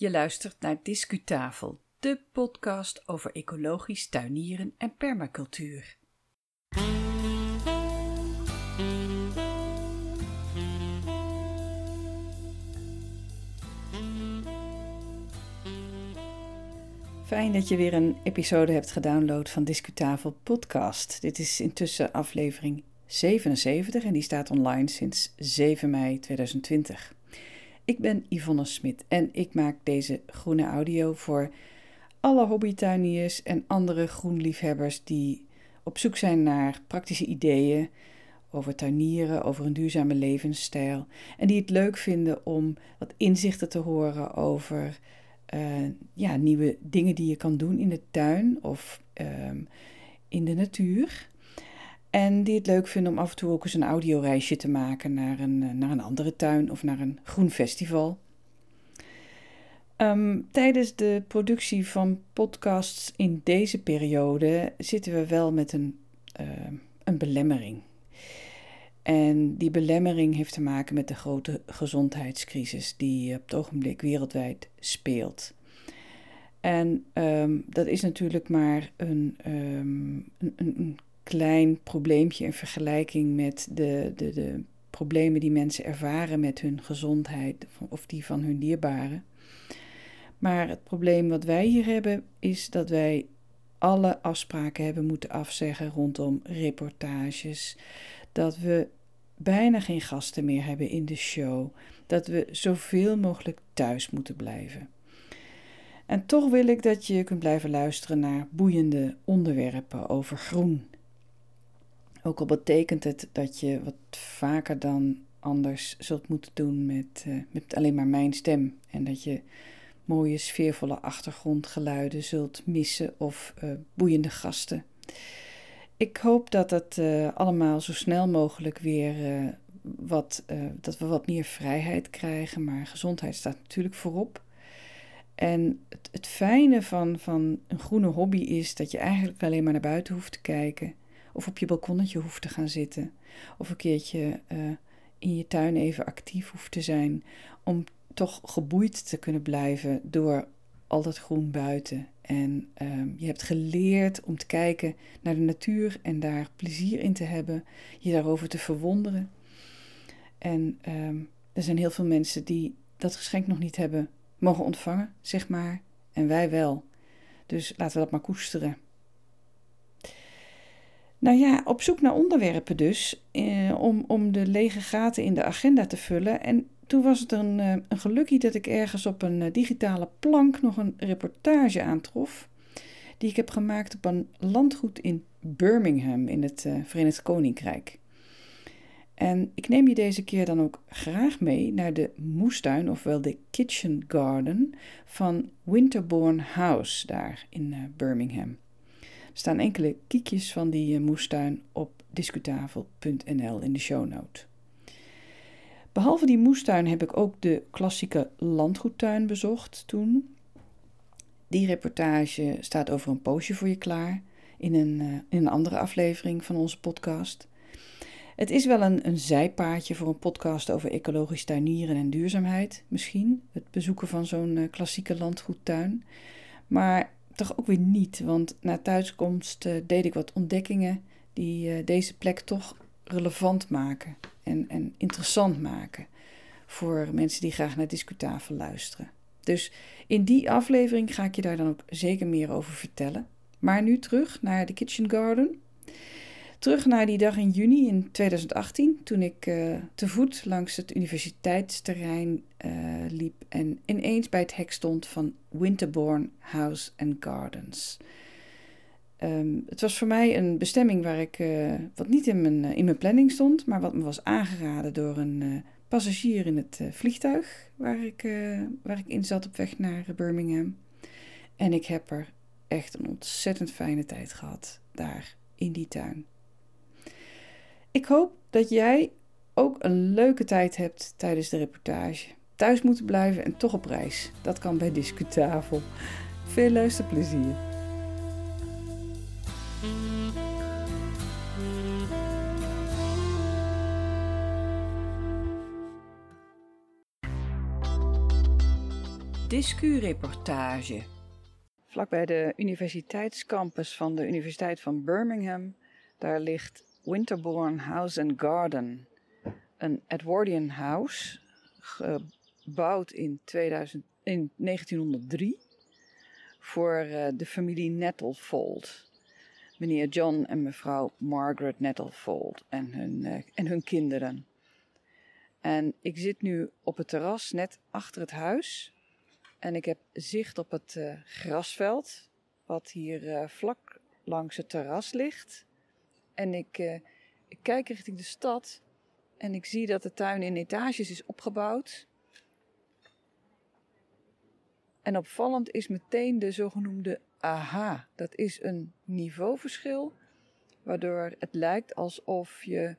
Je luistert naar Discutafel, de podcast over ecologisch tuinieren en permacultuur. Fijn dat je weer een episode hebt gedownload van Discutafel Podcast. Dit is intussen aflevering 77 en die staat online sinds 7 mei 2020. Ik ben Yvonne Smit en ik maak deze groene audio voor alle hobbytuiniers en andere groenliefhebbers die op zoek zijn naar praktische ideeën over tuinieren, over een duurzame levensstijl en die het leuk vinden om wat inzichten te horen over uh, ja, nieuwe dingen die je kan doen in de tuin of um, in de natuur. En die het leuk vinden om af en toe ook eens een audioreisje te maken naar een, eh, naar een andere tuin of naar een groen festival. Um, tijdens de productie van podcasts in deze periode zitten we wel met een, uh, een belemmering. En die belemmering heeft te maken met de grote gezondheidscrisis die op het ogenblik wereldwijd speelt. En um, dat is natuurlijk maar een, een, een, klein probleempje in vergelijking met de, de, de problemen die mensen ervaren met hun gezondheid of die van hun dierbaren. Maar het probleem wat wij hier hebben is dat wij alle afspraken hebben moeten afzeggen rondom reportages. Dat we bijna geen gasten meer hebben in de show. Dat we zoveel mogelijk thuis moeten blijven. En toch wil ik dat je kunt blijven luisteren naar boeiende onderwerpen over groen. Ook al betekent het dat je wat vaker dan anders zult moeten doen met, uh, met alleen maar mijn stem. En dat je mooie sfeervolle achtergrondgeluiden zult missen of uh, boeiende gasten. Ik hoop dat het uh, allemaal zo snel mogelijk weer wat, dat we wat meer vrijheid krijgen. Maar gezondheid staat natuurlijk voorop. En het, het fijne van, van een groene hobby is dat je eigenlijk alleen maar naar buiten hoeft te kijken. Of op je balkonnetje hoeft te gaan zitten. Of een keertje uh, in je tuin even actief hoeft te zijn. Om toch geboeid te kunnen blijven door al dat groen buiten. En uh, je hebt geleerd om te kijken naar de natuur en daar plezier in te hebben. Je daarover te verwonderen. En uh, er zijn heel veel mensen die dat geschenk nog niet hebben mogen ontvangen, zeg maar. En wij wel. Dus laten we dat maar koesteren. Nou ja, op zoek naar onderwerpen dus, eh, om, om de lege gaten in de agenda te vullen. En toen was het een, eh, een dat ik ergens op een eh, digitale plank nog een reportage aantrof. Die ik heb gemaakt op een landgoed in Birmingham in het uh, Verenigd Koninkrijk. En ik neem je deze keer dan ook graag mee naar de moestuin, ofwel de kitchen garden, van Winterbourne House daar in Birmingham. Staan enkele kiekjes van die uh, moestuin op discutafel.nl in de shownote. Behalve die moestuin heb ik ook de klassieke landgoedtuin bezocht toen. Die reportage staat over een poosje voor je klaar in een, uh, in een andere aflevering van onze podcast. Het is wel een, een zijpaadje voor een podcast over ecologisch tuinieren en duurzaamheid, misschien. Het bezoeken van zo'n uh, klassieke landgoedtuin. Maar toch ook weer niet, want na thuiskomst uh, deed ik wat ontdekkingen die uh, deze plek toch relevant maken en, en interessant maken voor mensen die graag naar Discutafel luisteren. Dus in die aflevering ga ik je daar dan ook zeker meer over vertellen. Maar nu terug naar de Kitchen Garden. Terug naar die dag in juni in 2018, toen ik uh, te voet langs het universiteitsterrein uh, liep en ineens bij het hek stond van Winterbourne House and Gardens. Um, het was voor mij een bestemming waar ik, uh, wat niet in mijn, in mijn planning stond, maar wat me was aangeraden door een passagier in het vliegtuig waar ik, waar ik in zat op weg naar Birmingham. En ik heb er echt een ontzettend fijne tijd gehad daar in die tuin. Ik hoop dat jij ook een leuke tijd hebt tijdens de reportage. Thuis moeten blijven en toch op reis. Dat kan bij Discutafel. Veel luisterplezier. Discu-reportage. Vlakbij de universiteitscampus van de Universiteit van Birmingham, daar ligt Winterbourne House and Garden. Een Edwardian house, gebouwd in, 2000, in 1903 voor uh, de familie Nettlefold. Meneer John en mevrouw Margaret Nettlefold en hun, uh, en hun kinderen. En ik zit nu op het terras net achter het huis. En ik heb zicht op het uh, grasveld, wat hier vlak langs het terras ligt. En ik, uh, ik, kijk richting de stad en ik zie dat de tuin in etages is opgebouwd. En opvallend is meteen de zogenoemde aha. Dat is een niveauverschil, waardoor het lijkt alsof je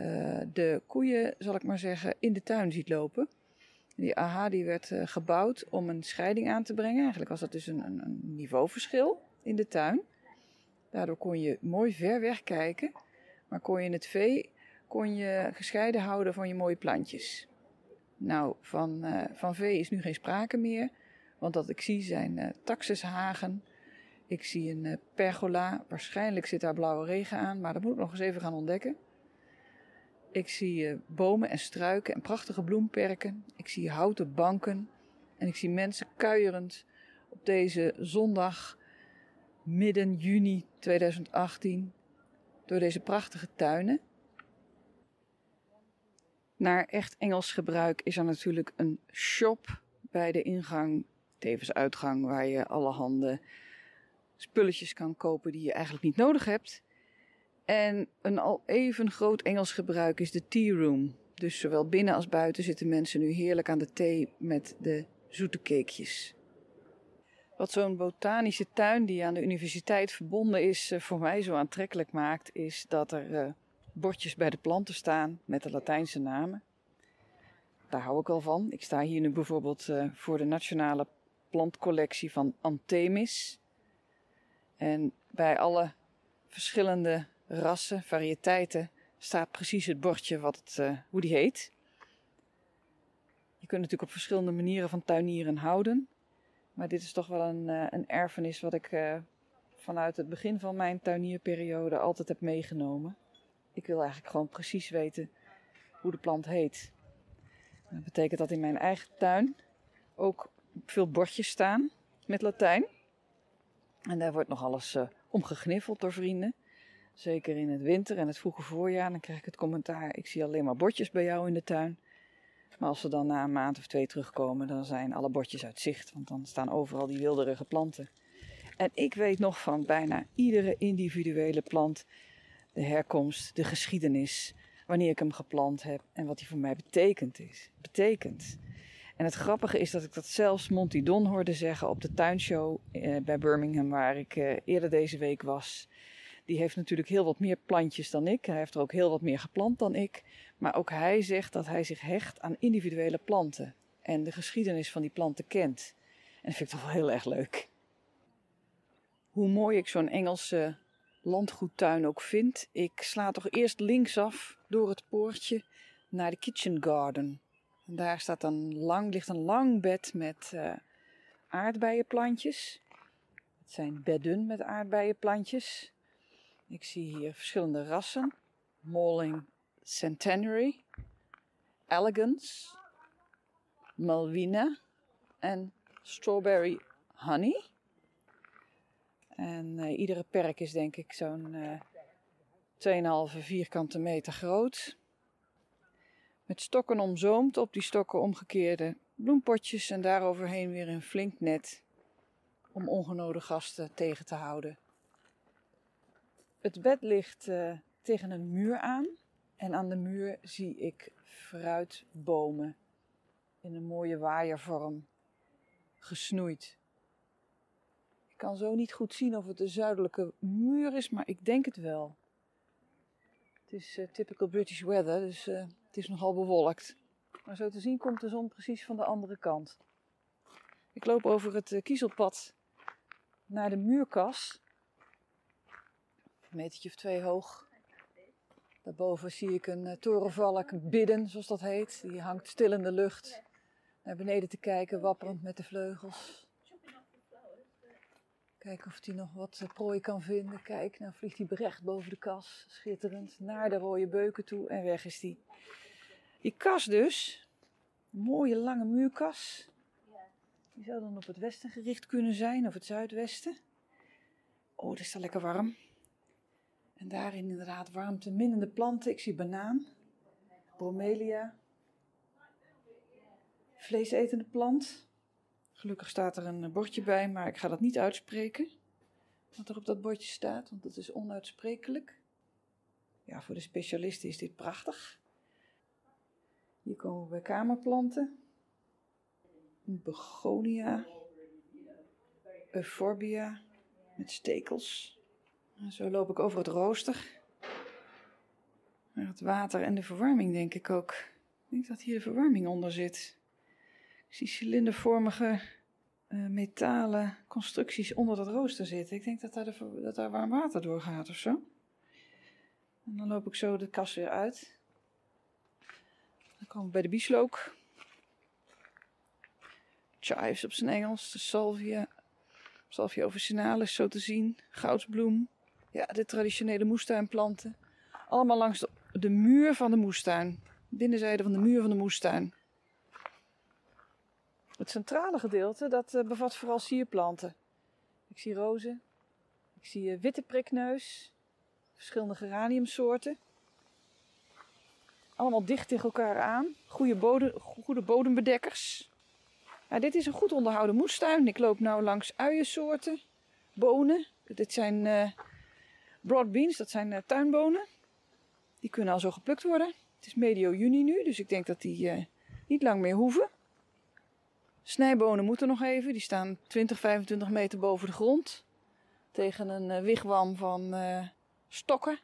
uh, de koeien, zal ik maar zeggen, in de tuin ziet lopen. Die AHA die werd uh, gebouwd om een scheiding aan te brengen. Eigenlijk was dat dus een, een, niveauverschil in de tuin. Daardoor kon je mooi ver weg kijken, maar kon je het vee kon je gescheiden houden van je mooie plantjes. Nou, van, uh, van vee is nu geen sprake meer, want wat ik zie zijn taxushagen. Ik zie een pergola, waarschijnlijk zit daar blauwe regen aan, maar dat moet ik nog eens even gaan ontdekken. Ik zie uh, bomen en struiken en prachtige bloemperken. Ik zie houten banken. En ik zie mensen kuierend op deze zondag midden juni 2018 door deze prachtige tuinen. Naar echt Engels gebruik is er natuurlijk een shop bij de ingang, tevens uitgang, waar je allerhande spulletjes kan kopen die je eigenlijk niet nodig hebt. En een al even groot Engels gebruik is de tea room. Dus zowel binnen als buiten zitten mensen nu heerlijk aan de thee met de zoete cakejes. Wat zo'n botanische tuin die aan de universiteit verbonden is eh, voor mij zo aantrekkelijk maakt, is dat er uh, bordjes bij de planten staan met de Latijnse namen. Daar hou ik wel van. Ik sta hier nu bijvoorbeeld uh, voor de nationale plantcollectie van Anthemis. En bij alle verschillende rassen, variëteiten, staat precies het bordje wat het, hoe die heet. Je kunt natuurlijk op verschillende manieren van tuinieren houden. Maar dit is toch wel een, uh, een erfenis wat ik uh, vanuit het begin van mijn tuinierperiode altijd heb meegenomen. Ik wil eigenlijk gewoon precies weten hoe de plant heet. Dat betekent dat in mijn eigen tuin ook veel bordjes staan met Latijn. En daar wordt nog alles gegniffeld door vrienden. Zeker in het winter en het vroege voorjaar, dan krijg ik het commentaar: ik zie alleen maar bordjes bij jou in de tuin. Maar als ze dan na een maand of twee terugkomen, dan zijn alle bordjes uit zicht, want dan staan overal die wilderige planten. En ik weet nog van bijna iedere individuele plant de herkomst, de geschiedenis, wanneer ik hem geplant heb en wat hij voor mij betekent is. Betekent. En het grappige is dat ik dat zelfs Monty Don hoorde zeggen op de tuinshow eh, bij Birmingham, waar ik eh, eerder deze week was. Die heeft natuurlijk heel wat meer plantjes dan ik. Hij heeft er ook heel wat meer geplant dan ik. Maar ook hij zegt dat hij zich hecht aan individuele planten. En de geschiedenis van die planten kent. En dat vind ik toch wel heel erg leuk. Hoe mooi ik zo'n Engelse landgoedtuin ook vind. Ik sla toch eerst linksaf door het poortje naar de kitchen garden. En daar staat een lang, ligt een lang bed met uh, aardbeienplantjes. Het zijn bedden met aardbeienplantjes. Ik zie hier verschillende rassen. Malling Centenary, Elegance, Malvina en Strawberry Honey. En uh, iedere perk is denk ik zo'n uh, 2,5 vierkante meter groot. Met stokken omzoomd, op die stokken omgekeerde bloempotjes en daaroverheen weer een flink net om ongenode gasten tegen te houden. Het bed ligt uh, tegen een muur aan. En aan de muur zie ik fruitbomen in een mooie waaiervorm gesnoeid. Ik kan zo niet goed zien of het de zuidelijke muur is, maar ik denk het wel. Het is uh, typical British weather, dus uh, het is nogal bewolkt. Maar zo te zien komt de zon precies van de andere kant. Ik loop over het kiezelpad naar de muurkas een metertje of twee hoog. Daarboven zie ik een uh, torenvalk bidden, zoals dat heet. Die hangt stil in de lucht. naar beneden te kijken, wapperend met de vleugels. Kijken of hij nog wat eh, prooi kan vinden. Kijk, nou vliegt hij berecht boven de kas. Schitterend. Naar de rode beuken toe en weg is hij. Die kas dus. Een mooie lange muurkas. Die zou dan op het westen gericht kunnen zijn of het zuidwesten. Oh, het is daar lekker warm. En daarin inderdaad warmte minnende planten. Ik zie banaan, bromelia, vleesetende plant. Gelukkig staat er een bordje bij, maar ik ga dat niet uitspreken. Wat er op dat bordje staat, want dat is onuitsprekelijk. Ja, voor de specialisten is dit prachtig. Hier komen we bij kamerplanten. Begonia, euphorbia met stekels. En zo loop ik over het rooster. Het water en de verwarming, denk ik ook. Ik denk dat hier de verwarming onder zit. Ik zie cilindervormige uh, metalen constructies onder dat rooster zitten. Ik denk dat daar, de, dat daar warm water door gaat of zo. En dan loop ik zo de kas weer uit. Dan komen we bij de bieslook. Chives op zijn Engels. De salvia. Salvia officinalis zo te zien. Goudsbloem. Ja, de traditionele moestuinplanten. Allemaal langs de, muur van de moestuin. Binnenzijde van de muur van de moestuin. Het centrale gedeelte dat uh, bevat vooral sierplanten. Ik zie rozen, ik zie uh, witte prikneus, verschillende geraniumsoorten. Allemaal dicht tegen elkaar aan, goede, bodem, goede bodembedekkers. Ja, dit is een goed onderhouden moestuin. Ik loop nu langs uiensoorten, bonen. Dit zijn uh, broad beans, dat zijn tuinbonen. Die kunnen al zo geplukt worden. Het is medio juni nu, dus ik denk dat die niet lang meer hoeven. Snijbonen moeten nog even. Die staan 20, 25 meter boven de grond. Tegen een uh, wigwam van uh, stokken.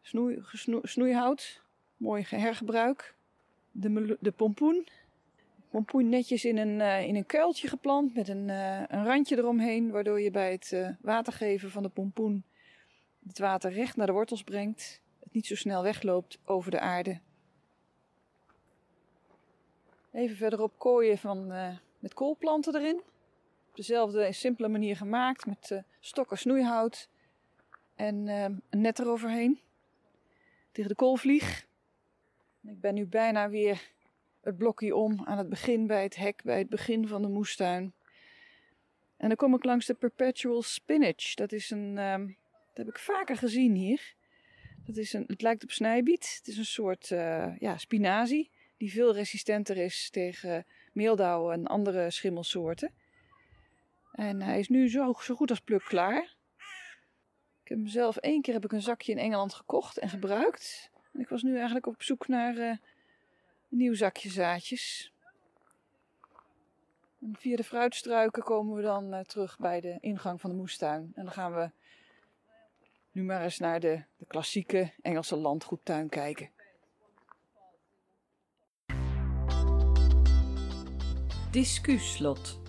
Snoei, snoeihout. Mooi hergebruik. De, de pompoen. Pompoen netjes in een, uh, in een kuiltje geplant met een, een randje eromheen. Waardoor je bij het watergeven van de pompoen het water recht naar de wortels brengt. Het niet zo snel wegloopt over de aarde. Even verderop kooien van met koolplanten erin. Op dezelfde simpele manier gemaakt met uh, stokken snoeihout en uh, een net eroverheen. Tegen de koolvlieg. Ik ben nu bijna weer het blokje om aan het begin bij het hek, bij het begin van de moestuin. En dan kom ik langs de Perpetual Spinach. Dat is een, um, dat heb ik vaker gezien hier. Dat is een, het lijkt op snijbiet. Het is een soort uh, ja, spinazie die veel resistenter is tegen meeldauw en andere schimmelsoorten. En hij is nu zo, zo goed als pluk klaar. Ik heb hem zelf één keer heb ik een zakje in Engeland gekocht en gebruikt. Ik was nu eigenlijk op zoek naar een nieuw zakje zaadjes. En via de fruitstruiken komen we dan uh, terug bij de ingang van de moestuin. En dan gaan we nu maar eens naar de, de klassieke Engelse landgoedtuin kijken. Discuslot.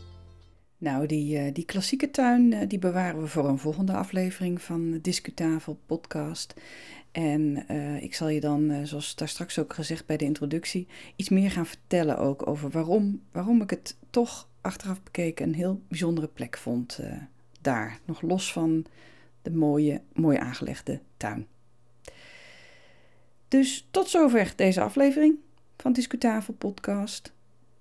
Nou, die, uh, die klassieke tuin uh, die bewaren we voor een volgende aflevering van Discutafel podcast. En uh, ik zal je dan, zoals daar straks ook gezegd bij de introductie, iets meer gaan vertellen ook over waarom, waarom ik het toch achteraf bekeken een heel bijzondere plek vond daar. Nog los van de mooie, mooi aangelegde tuin. Dus tot zover deze aflevering van Discutafel podcast.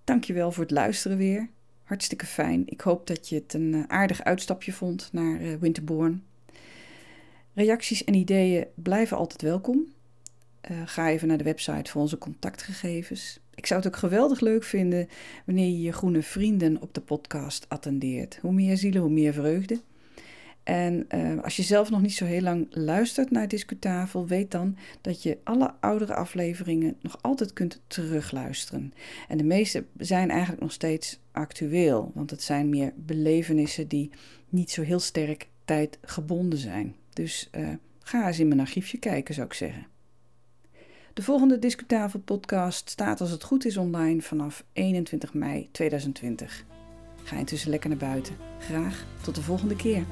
Dankjewel voor het luisteren weer. Hartstikke fijn. Ik hoop dat je het een eh, aardig uitstapje vond naar uh, Winterborn. Reacties en ideeën blijven altijd welkom. Uh, ga even naar de website voor onze contactgegevens. Ik zou het ook geweldig leuk vinden wanneer je je groene vrienden op de podcast attendeert. Hoe meer zielen, hoe meer vreugde. En uh, als je zelf nog niet zo heel lang luistert naar Discutafel, weet dan dat je alle oudere afleveringen nog altijd kunt terugluisteren. En de meeste zijn eigenlijk nog steeds actueel, want het zijn meer belevenissen die niet zo heel sterk tijdgebonden zijn. Dus uh, ga eens in mijn archiefje kijken, zou ik zeggen. De volgende Discutafel podcast staat als het goed is online vanaf 21 mei 2020. Ga intussen lekker naar buiten. Graag tot de volgende keer.